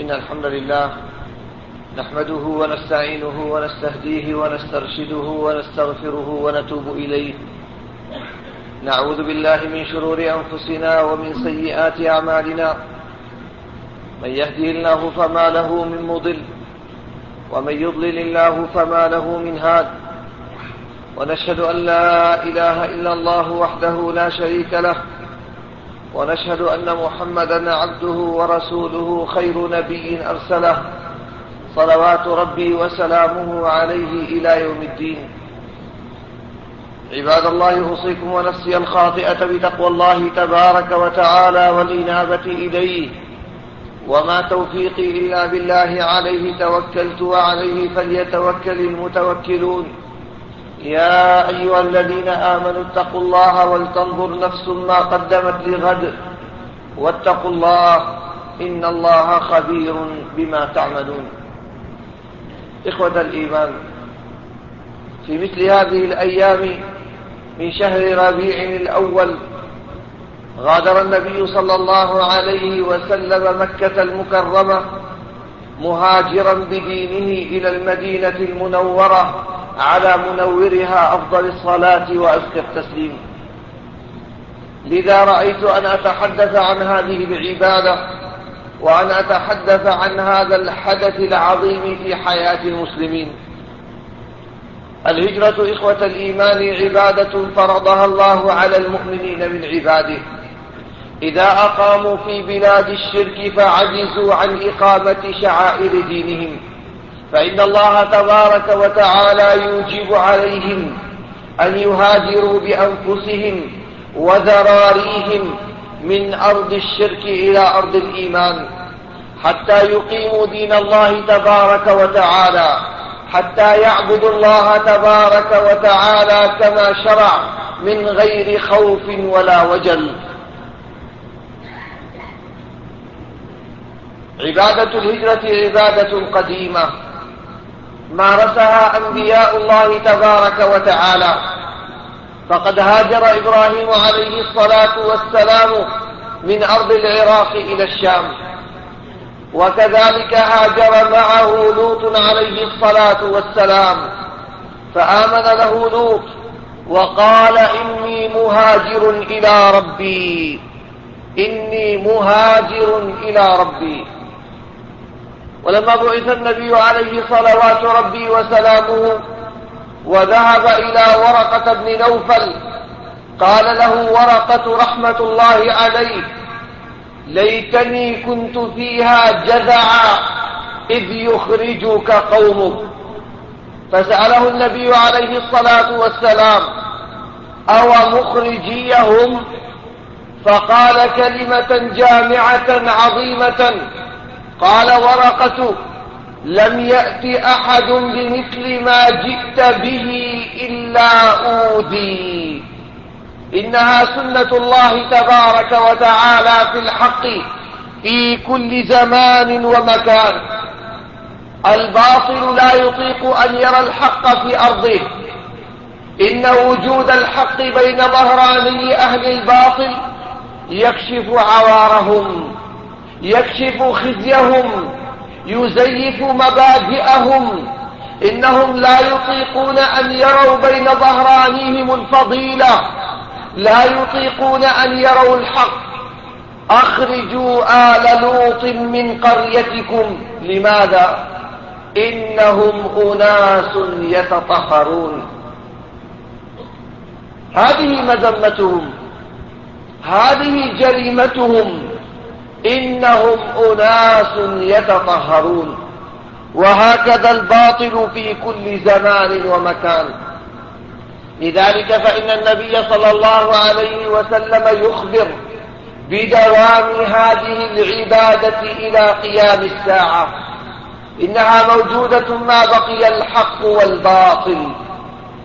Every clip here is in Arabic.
إن الحمد لله نحمده ونستعينه ونستهديه ونسترشده ونستغفره ونتوب إليه. نعوذ بالله من شرور أنفسنا ومن سيئات أعمالنا. من يهدي الله فما له من مضل ومن يضلل الله فما له من هاد. ونشهد أن لا إله إلا الله وحده لا شريك له ونشهد أن محمدا عبده ورسوله خير نبي أرسله. صلوات ربي وسلامه عليه إلى يوم الدين. عباد الله أوصيكم ونفسي الخاطئة بتقوى الله تبارك وتعالى والإنابة إليه. وما توفيقي إلا بالله عليه توكلت وعليه فليتوكل المتوكلون. يا أيها الذين آمنوا اتقوا الله ولتنظر نفس ما قدمت لغد واتقوا الله إن الله خبير بما تعملون. إخوة الإيمان في مثل هذه الأيام من شهر ربيع الأول غادر النبي صلى الله عليه وسلم مكة المكرمة مهاجرا بدينه إلى المدينة المنورة على منورها أفضل الصلاة وأزكى التسليم. لذا رأيت أن أتحدث عن هذه العبادة وأن أتحدث عن هذا الحدث العظيم في حياة المسلمين. الهجرة إخوة الإيمان عبادة فرضها الله على المؤمنين من عباده. إذا أقاموا في بلاد الشرك فعجزوا عن إقامة شعائر دينهم. فإن الله تبارك وتعالى يوجب عليهم أن يهاجروا بأنفسهم وذراريهم من أرض الشرك إلى أرض الإيمان حتى يقيموا دين الله تبارك وتعالى حتى يعبدوا الله تبارك وتعالى كما شرع من غير خوف ولا وجل. عبادة الهجرة عبادة قديمة. مارسها أنبياء الله تبارك وتعالى. فقد هاجر إبراهيم عليه الصلاة والسلام من أرض العراق إلى الشام. وكذلك هاجر معه لوط عليه الصلاة والسلام. فآمن له لوط وقال إني مهاجر إلى ربي. إني مهاجر إلى ربي. ولما بعث النبي عليه صلوات ربي وسلامه وذهب إلى ورقة بن نوفل قال له ورقة رحمة الله عليه ليتني كنت فيها جذعا إذ يخرجك قومك. فسأله النبي عليه الصلاة والسلام أو مخرجيهم؟ فقال كلمة جامعة عظيمة. قال ورقة لم يأت أحد بمثل ما جئت به إلا أودي إنها سنة الله تبارك وتعالى في الحق في كل زمان ومكان. الباطل لا يطيق أن يرى الحق في أرضه. إن وجود الحق بين ظهراني أهل الباطل يكشف عوارهم. يكشف خزيهم يزيف مبادئهم. إنهم لا يطيقون أن يروا بين ظهرانيهم الفضيلة. لا يطيقون أن يروا الحق. أخرجوا آل لوط من قريتكم. لماذا؟ إنهم أناس يتطهرون. هذه مذمتهم هذه جريمتهم. إنهم أناس يتطهرون. وهكذا الباطل في كل زمان ومكان. لذلك فإن النبي صلى الله عليه وسلم يخبر بدوام هذه العبادة إلى قيام الساعة. إنها موجودة ما بقي الحق والباطل.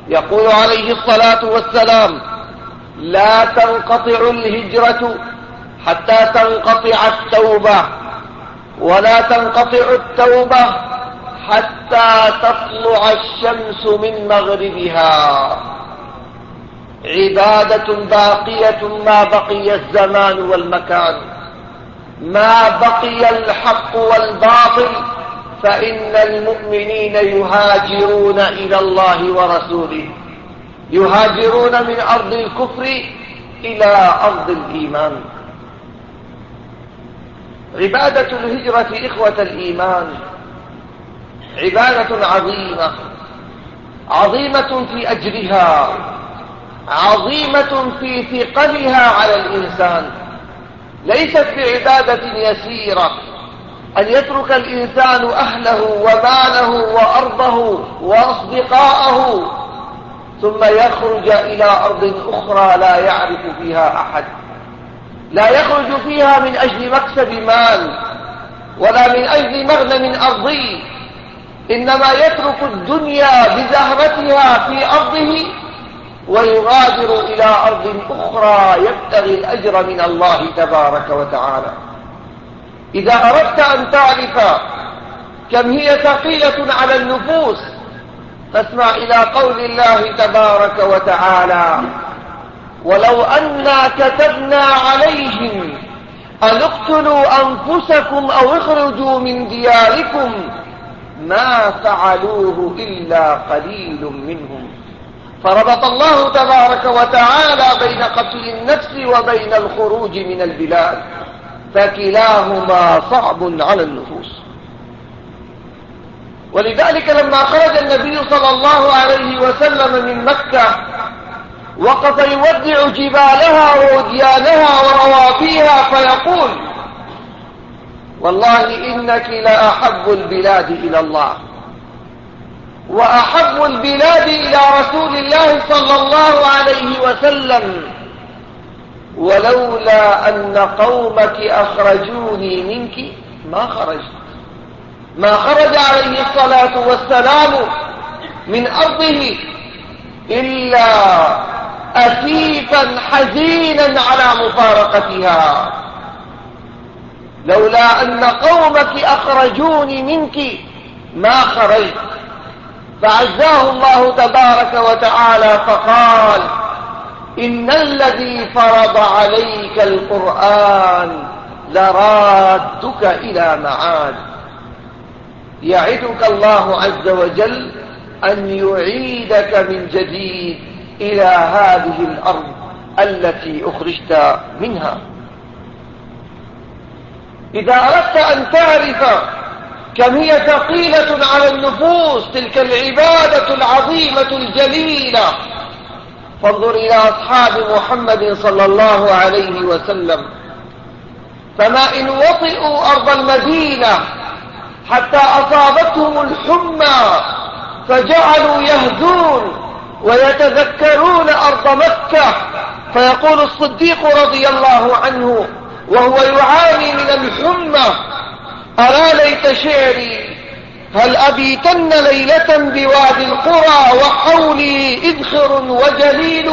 يقول عليه الصلاة والسلام لا تنقطع الهجرة حتى تنقطع التوبة ولا تنقطع التوبة حتى تطلع الشمس من مغربها. عبادة باقية ما بقي الزمان والمكان. ما بقي الحق والباطل فإن المؤمنين يهاجرون إلى الله ورسوله. يهاجرون من أرض الكفر إلى أرض الإيمان. عبادة الهجرة إخوة الإيمان. عبادة عظيمة. عظيمة في أجرها. عظيمة في ثقلها على الإنسان. ليست بعبادة يسيرة. أن يترك الإنسان أهله وماله وأرضه وأصدقاءه ثم يخرج إلى أرض أخرى لا يعرف فيها أحد. لا يخرج فيها من أجل مكسب مال ولا من أجل مغنم أرضي إنما يترك الدنيا بزهرتها في أرضه ويغادر إلى أرض أخرى يبتغي الأجر من الله تبارك وتعالى. إذا أردت أن تعرف كم هي ثقيلة على النفوس فاسمع إلى قول الله تبارك وتعالى ولو أنا كتبنا عليهم أن اقتلوا أنفسكم أو اخرجوا من دياركم ما فعلوه إلا قليل منهم. فربط الله تبارك وتعالى بين قتل النفس وبين الخروج من البلاد فكلاهما صعب على النفوس. ولذلك لما خرج النبي صلى الله عليه وسلم من مكة وقف يودع جبالها ووديانها وروابيها فيقول والله إنك لأحب البلاد إلى الله وأحب البلاد إلى رسول الله صلى الله عليه وسلم ولولا أن قومك أخرجوني منك ما خرجت. ما خرج عليه الصلاة والسلام من أرضه إلا أسيفا حزينا على مفارقتها. لولا أن قومك أخرجوني منك ما خرجت. فعزاه الله تبارك وتعالى فقال إن الذي فرض عليك القرآن لرادك إلى معاد. يعدك الله عز وجل أن يعيدك من جديد. إلى هذه الأرض التي أخرجت منها. إذا أردت أن تعرف كم هي ثقيلة على النفوس تلك العبادة العظيمة الجليلة فانظر إلى أصحاب محمد صلى الله عليه وسلم. فما إن وطئوا أرض المدينة حتى أصابتهم الحمى فجعلوا يهدون ويتذكرون أرض مكة. فيقول الصديق رضي الله عنه وهو يعاني من الحمى ألا ليت شعري هل أبيتن ليلة بوادي القرى وحولي إذخر وجليل؟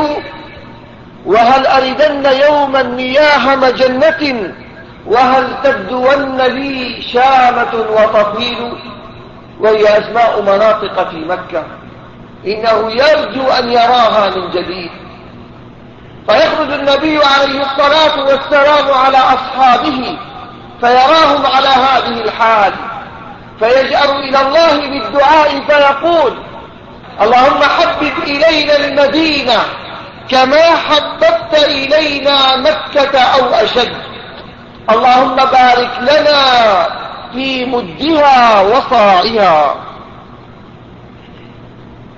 وهل أردن يوما مياه مجنة؟ وهل تبدون لي شامة وطفيل وهي أسماء مناطق في مكة. إنه يرجو أن يراها من جديد. فيخرج النبي عليه الصلاة والسلام على أصحابه فيراهم على هذه الحال. فيجأر إلى الله بالدعاء فيقول اللهم حبب إلينا المدينة كما حببت إلينا مكة أو أشد. اللهم بارك لنا في مدها وصاعها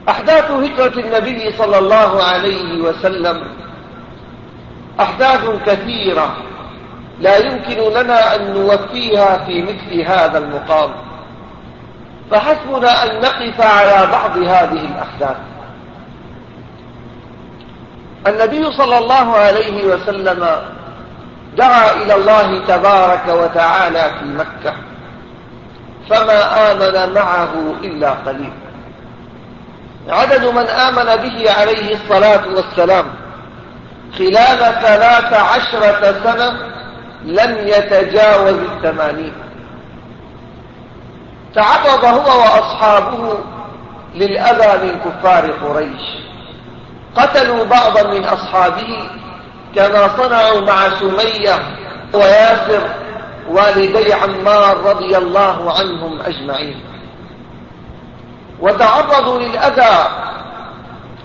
أحداث هجرة النبي صلى الله عليه وسلم أحداث كثيرة لا يمكن لنا أن نوفيها في مثل هذا المقام. فحسبنا أن نقف على بعض هذه الأحداث. النبي صلى الله عليه وسلم دعا إلى الله تبارك وتعالى في مكة فما آمن معه إلا قليل. عدد من آمن به عليه الصلاة والسلام خلال ثلاث عشرة سنة لم يتجاوز الثمانين. تعرض هو وأصحابه للأذى من كفار قريش. قتلوا بعضا من أصحابه كما صنعوا مع سمية وياسر والدي عمار رضي الله عنهم أجمعين. وتعرضوا للأذى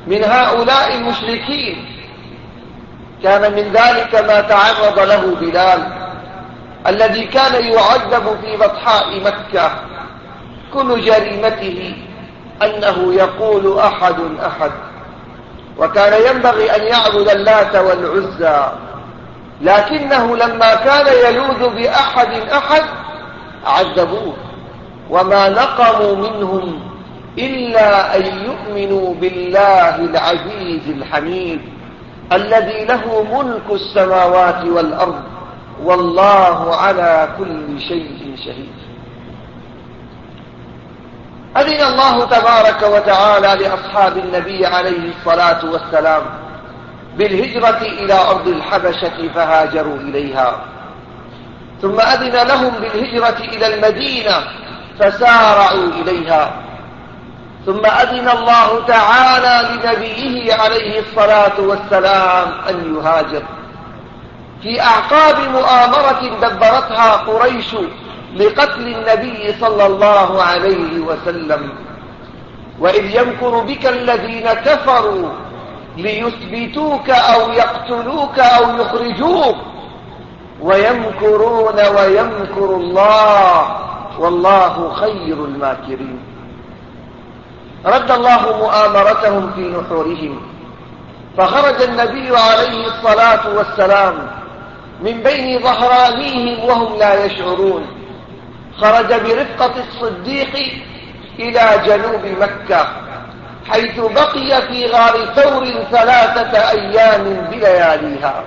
من هؤلاء المشركين. كان من ذلك ما تعرض له بلال الذي كان يعذب في بطحاء مكة كل جريمته أنه يقول أحد أحد. وكان ينبغي أن يعبد اللات والعزى لكنه لما كان يلوذ بأحد أحد عذبوه وما نقموا منهم إلا أن يؤمنوا بالله العزيز الحميد الذي له ملك السماوات والأرض والله على كل شيء شهيد. أذن الله تبارك وتعالى لأصحاب النبي عليه الصلاة والسلام بالهجرة إلى أرض الحبشة فهاجروا إليها. ثم أذن لهم بالهجرة إلى المدينة فسارعوا إليها. ثم أذن الله تعالى لنبيه عليه الصلاة والسلام أن يهاجر. في أعقاب مؤامرة دبرتها قريش لقتل النبي صلى الله عليه وسلم. وإذ يمكر بك الذين كفروا ليثبتوك أو يقتلوك أو يخرجوك. ويمكرون ويمكر الله. والله خير الماكرين. رد الله مؤامرتهم في نحورهم. فخرج النبي عليه الصلاة والسلام من بين ظهرانيهم وهم لا يشعرون. خرج برفقة الصديق إلى جنوب مكة حيث بقي في غار ثور ثلاثة أيام بلياليها.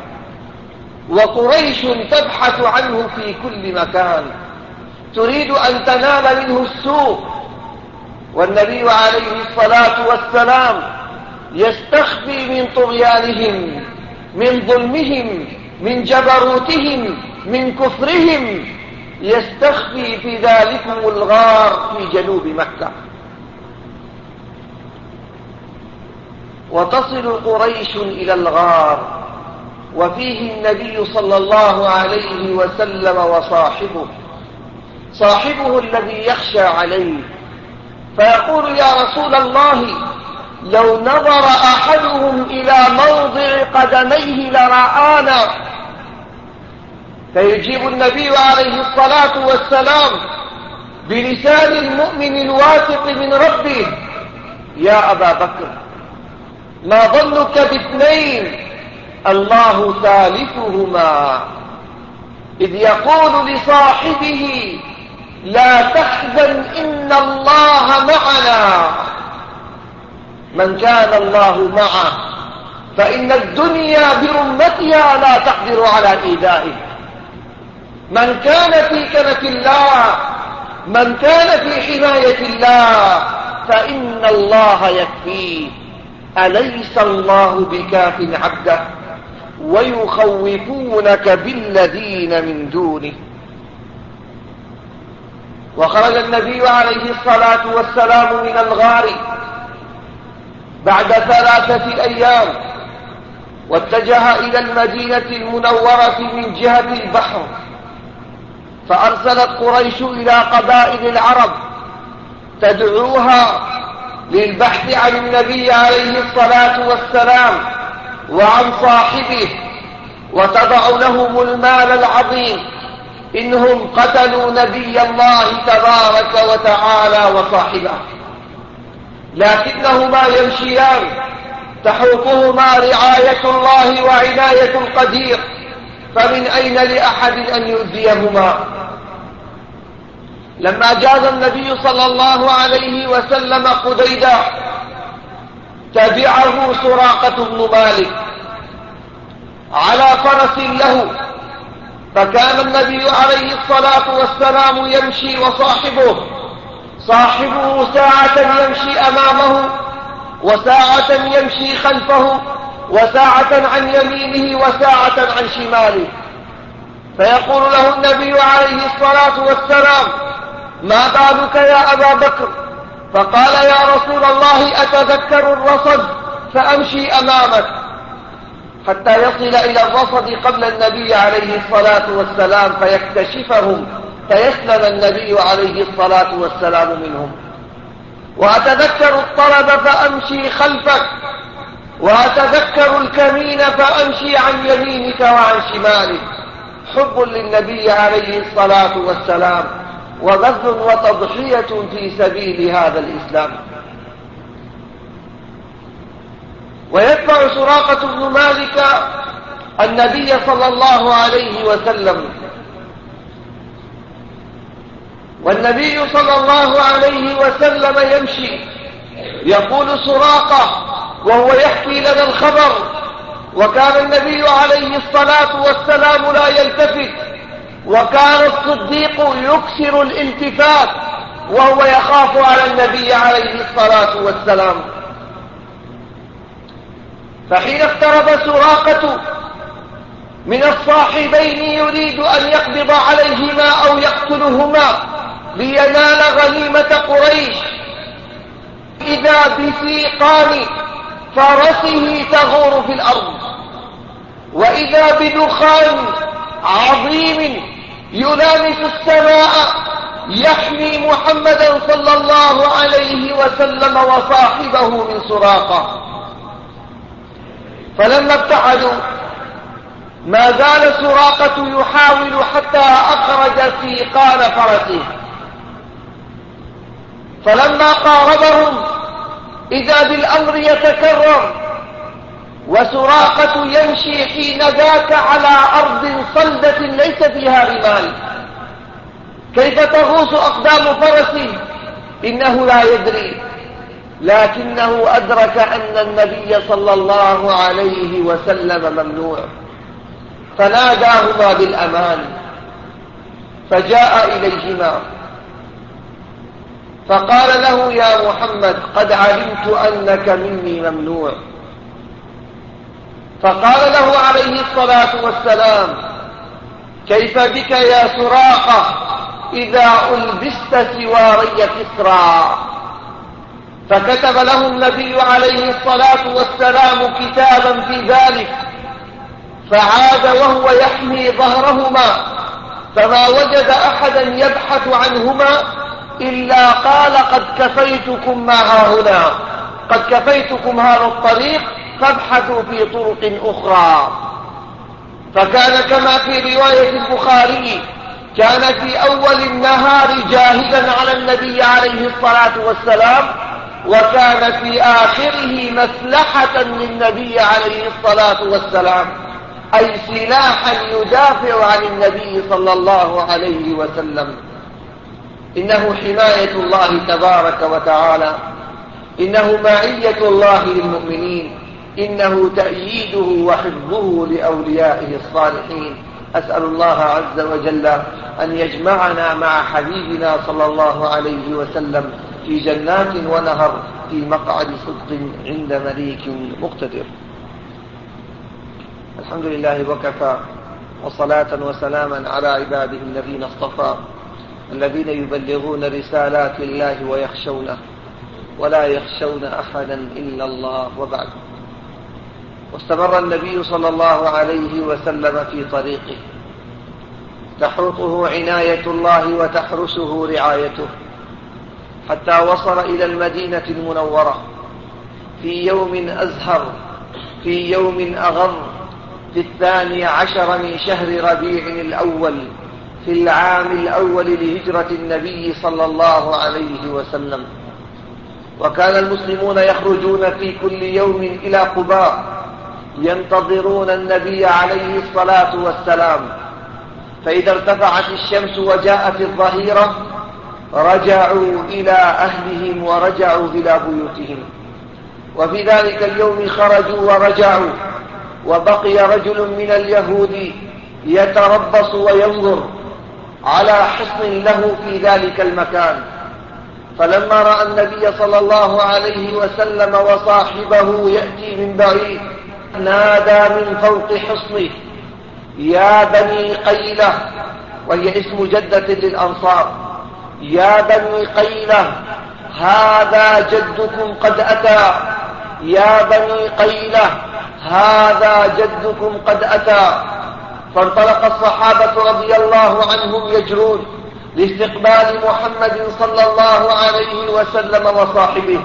وقريش تبحث عنه في كل مكان. تريد أن تنال منه السوء والنبي عليه الصلاة والسلام يستخفي من طغيانهم من ظلمهم من جبروتهم من كفرهم يستخفي في ذلكم الغار في جنوب مكة. وتصل قريش إلى الغار وفيه النبي صلى الله عليه وسلم وصاحبه صاحبه الذي يخشى عليه. فيقول يا رسول الله لو نظر أحدهم إلى موضع قدميه لرآنا. فيجيب النبي عليه الصلاة والسلام بلسان المؤمن الواثق من ربه يا أبا بكر ما ظنك باثنين؟ الله ثالثهما. إذ يقول لصاحبه لا تحزن إن الله معنا من كان الله معه فإن الدنيا برمتها لا تقدر على إيدائه. من كان في كنف الله من كان في حماية الله فإن الله يكفيه. أليس الله بكاف عبده؟ ويخوفونك بالذين من دونه. وخرج النبي عليه الصلاة والسلام من الغار بعد ثلاثة أيام واتجه إلى المدينة المنورة من جهة البحر فأرسلت قريش إلى قبائل العرب تدعوها للبحث عن النبي عليه الصلاة والسلام وعن صاحبه وتضع لهم المال العظيم إنهم قتلوا نبي الله تبارك وتعالى وصاحبه. لكنهما يمشيان تحوطهما رعاية الله وعناية القدير فمن أين لأحد أن يؤذيهما؟ لما جاز النبي صلى الله عليه وسلم قديدا تبعه سراقة بن مالك على فرس له فكان النبي عليه الصلاة والسلام يمشي وصاحبه. صاحبه ساعة يمشي أمامه وساعة يمشي خلفه وساعة عن يمينه وساعة عن شماله. فيقول له النبي عليه الصلاة والسلام ما بالك يا أبا بكر؟ فقال يا رسول الله أتذكر الرصد؟ فأمشي أمامك. حتى يصل إلى الرصد قبل النبي عليه الصلاة والسلام فيكتشفهم فيسلم النبي عليه الصلاة والسلام منهم. وأتذكر الطلب فأمشي خلفك وأتذكر الكمين فأمشي عن يمينك وعن شمالك. حب للنبي عليه الصلاة والسلام وبذل وتضحية في سبيل هذا الإسلام. ويتبع سراقة بن مالك النبي صلى الله عليه وسلم. والنبي صلى الله عليه وسلم يمشي يقول سراقة وهو يحكي لنا الخبر. وكان النبي عليه الصلاة والسلام لا يلتفت. وكان الصديق يكسر الالتفات وهو يخاف على النبي عليه الصلاة والسلام. فحين اقترب سراقة من الصاحبين يريد أن يقبض عليهما أو يقتلهما لينال غنيمة قريش. إذا بسيقان فرسه تغور في الأرض. وإذا بدخان عظيم يلامس السماء يحمي محمدا صلى الله عليه وسلم وصاحبه من سراقة. فلما ابتعدوا ما زال سراقة يحاول حتى أخرج سيقان فرسه. فلما قاربهم إذا بالأمر يتكرر وسراقة يمشي حين ذاك على أرض صلدة ليس فيها رمال. كيف تغوص أقدام فرسه إنه لا يدري. لكنه أدرك أن النبي صلى الله عليه وسلم ممنوع. فناداهما بالأمان فجاء إليهما. فقال له يا محمد قد علمت أنك مني ممنوع. فقال له عليه الصلاة والسلام كيف بك يا سراقة إذا ألبست سواري كسرى؟ فكتب له النبي عليه الصلاة والسلام كتابا في ذلك فعاد وهو يحمي ظهرهما فما وجد أحدا يبحث عنهما إلا قال قد كفيتكم ما هنا قد كفيتكم هذا الطريق فابحثوا في طرق أخرى. فكان كما في رواية البخاري كان في أول النهار جاهدا على النبي عليه الصلاة والسلام وكان في آخره مسلحة للنبي عليه الصلاة والسلام أي سلاحا يدافع عن النبي صلى الله عليه وسلم. إنه حماية الله تبارك وتعالى إنه معية الله للمؤمنين إنه تأييده وحفظه لأوليائه الصالحين. أسأل الله عز وجل أن يجمعنا مع حبيبنا صلى الله عليه وسلم في جنات ونهر في مقعد صدق عند مليك مقتدر. الحمد لله وكفى وصلاة وسلاما على عباده الذين اصطفى الذين يبلغون رسالات الله ويخشونه ولا يخشون أحدا إلا الله وبعد. واستمر النبي صلى الله عليه وسلم في طريقه. تحرطه عناية الله وتحرسه رعايته. حتى وصل إلى المدينة المنورة. في يوم أزهر في يوم أغر في الثاني عشر من شهر ربيع الأول في العام الأول لهجرة النبي صلى الله عليه وسلم. وكان المسلمون يخرجون في كل يوم إلى قباء ينتظرون النبي عليه الصلاة والسلام. فإذا ارتفعت الشمس وجاءت الظهيرة رجعوا إلى أهلهم ورجعوا إلى بيوتهم. وفي ذلك اليوم خرجوا ورجعوا وبقي رجل من اليهود يتربص وينظر على حصن له في ذلك المكان. فلما رأى النبي صلى الله عليه وسلم وصاحبه يأتي من بعيد نادى من فوق حصنه يا بني قيلة وهي اسم جدة للأنصار. يا بني قيلة هذا جدكم قد أتى. يا بني قيلة هذا جدكم قد أتى. فانطلق الصحابة رضي الله عنهم يجرون لاستقبال محمد صلى الله عليه وسلم وصاحبه.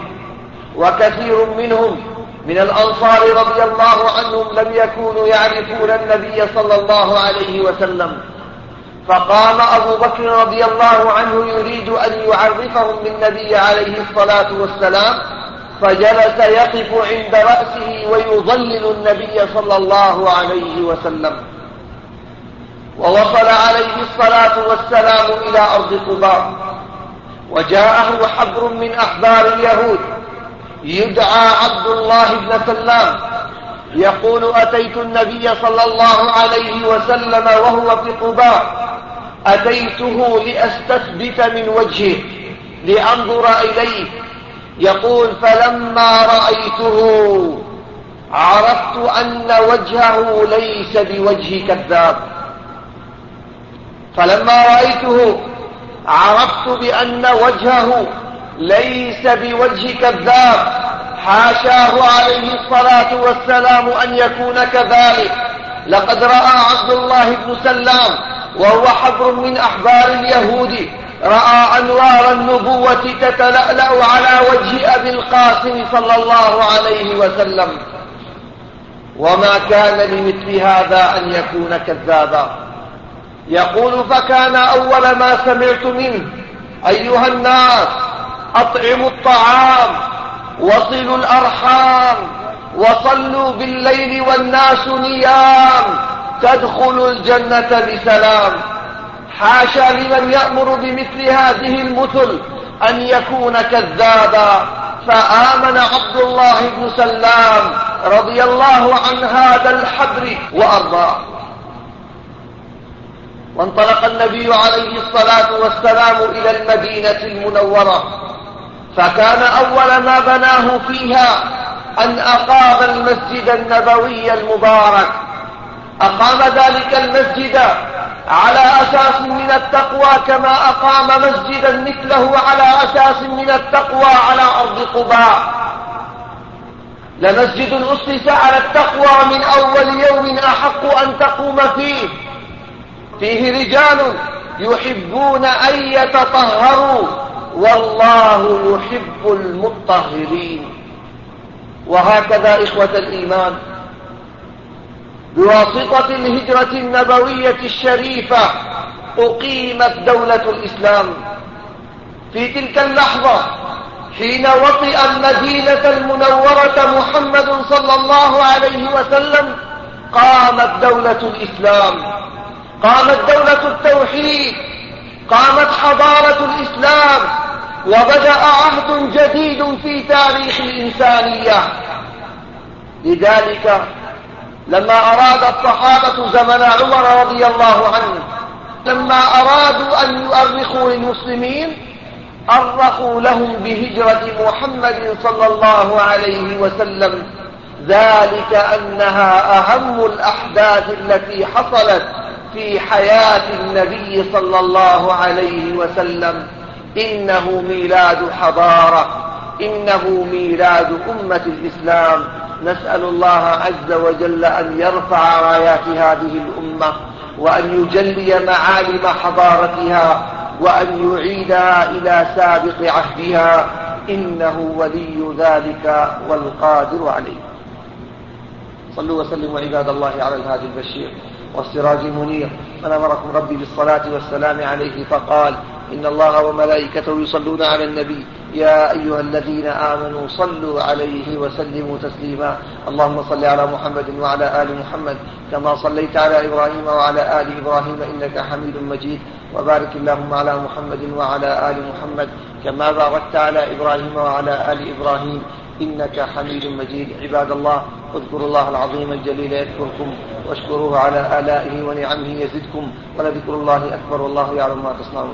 وكثير منهم من الأنصار رضي الله عنهم لم يكونوا يعرفون النبي صلى الله عليه وسلم. فقام أبو بكر رضي الله عنه يريد أن يعرفهم بالنبي عليه الصلاة والسلام فجلس يقف عند رأسه ويظلل النبي صلى الله عليه وسلم. ووصل عليه الصلاة والسلام إلى أرض قباء. وجاءه حبر من أحبار اليهود. يدعى عبد الله بن سلام. يقول أتيت النبي صلى الله عليه وسلم وهو في قباء. أتيته لأستثبت من وجهه لأنظر إليه. يقول فلما رأيته عرفت أن وجهه ليس بوجه كذاب. فلما رأيته عرفت بأن وجهه ليس بوجه كذاب. حاشاه عليه الصلاة والسلام أن يكون كذلك. لقد رأى عبد الله بن سلام وهو حبر من أحبار اليهود رأى أنوار النبوة تتلألأ على وجه أبي القاسم صلى الله عليه وسلم. وما كان لمثل هذا أن يكون كذابا. يقول فكان أول ما سمعت منه أيها الناس أطعموا الطعام وصلوا الأرحام وصلوا بالليل والناس نيام. تدخلوا الجنة بسلام. حاشا لمن يأمر بمثل هذه المثل أن يكون كذابا. فآمن عبد الله بن سلام رضي الله عن هذا الحبر وأرضاه. وانطلق النبي عليه الصلاة والسلام إلى المدينة المنورة. فكان أول ما بناه فيها أن أقام المسجد النبوي المبارك. أقام ذلك المسجد على أساس من التقوى كما أقام مسجدا مثله على أساس من التقوى على أرض قباء. لمسجد أسس على التقوى من أول يوم أحق أن تقوم فيه. فيه رجال يحبون أن يتطهروا. والله يحب المطهرين. وهكذا إخوة الإيمان. بواسطة الهجرة النبوية الشريفة أقيمت دولة الإسلام. في تلك اللحظة حين وطئ المدينة المنورة محمد صلى الله عليه وسلم قامت دولة الإسلام. قامت دولة التوحيد. قامت حضارة الإسلام. وبدأ عهد جديد في تاريخ الإنسانية. لذلك لما أراد الصحابة زمن عمر رضي الله عنه لما أرادوا أن يؤرخوا للمسلمين أرخوا لهم بهجرة محمد صلى الله عليه وسلم. ذلك أنها أهم الأحداث التي حصلت في حياة النبي صلى الله عليه وسلم. إنه ميلاد حضارة إنه ميلاد أمة الإسلام. نسأل الله عز وجل أن يرفع رايات هذه الأمة وأن يجلي معالم حضارتها وأن يعيدها إلى سابق عهدها. إنه ولي ذلك والقادر عليه. صلوا وسلموا عباد الله على الهادي البشير والسراج المنير. من أمركم ربي بالصلاة والسلام عليه فقال إن الله وملائكته يصلون على النبي. يا أيها الذين آمنوا صلوا عليه وسلموا تسليما. اللهم صل على محمد وعلى آل محمد كما صليت على إبراهيم وعلى آل إبراهيم إنك حميد مجيد. وبارك اللهم على محمد وعلى آل محمد كما باركت على إبراهيم وعلى آل إبراهيم إنك حميد مجيد. عباد الله اذكروا الله العظيم الجليل يذكركم واشكروه على آلائه ونعمه يزدكم ولذكر الله أكبر والله يعلم ما تصنعون.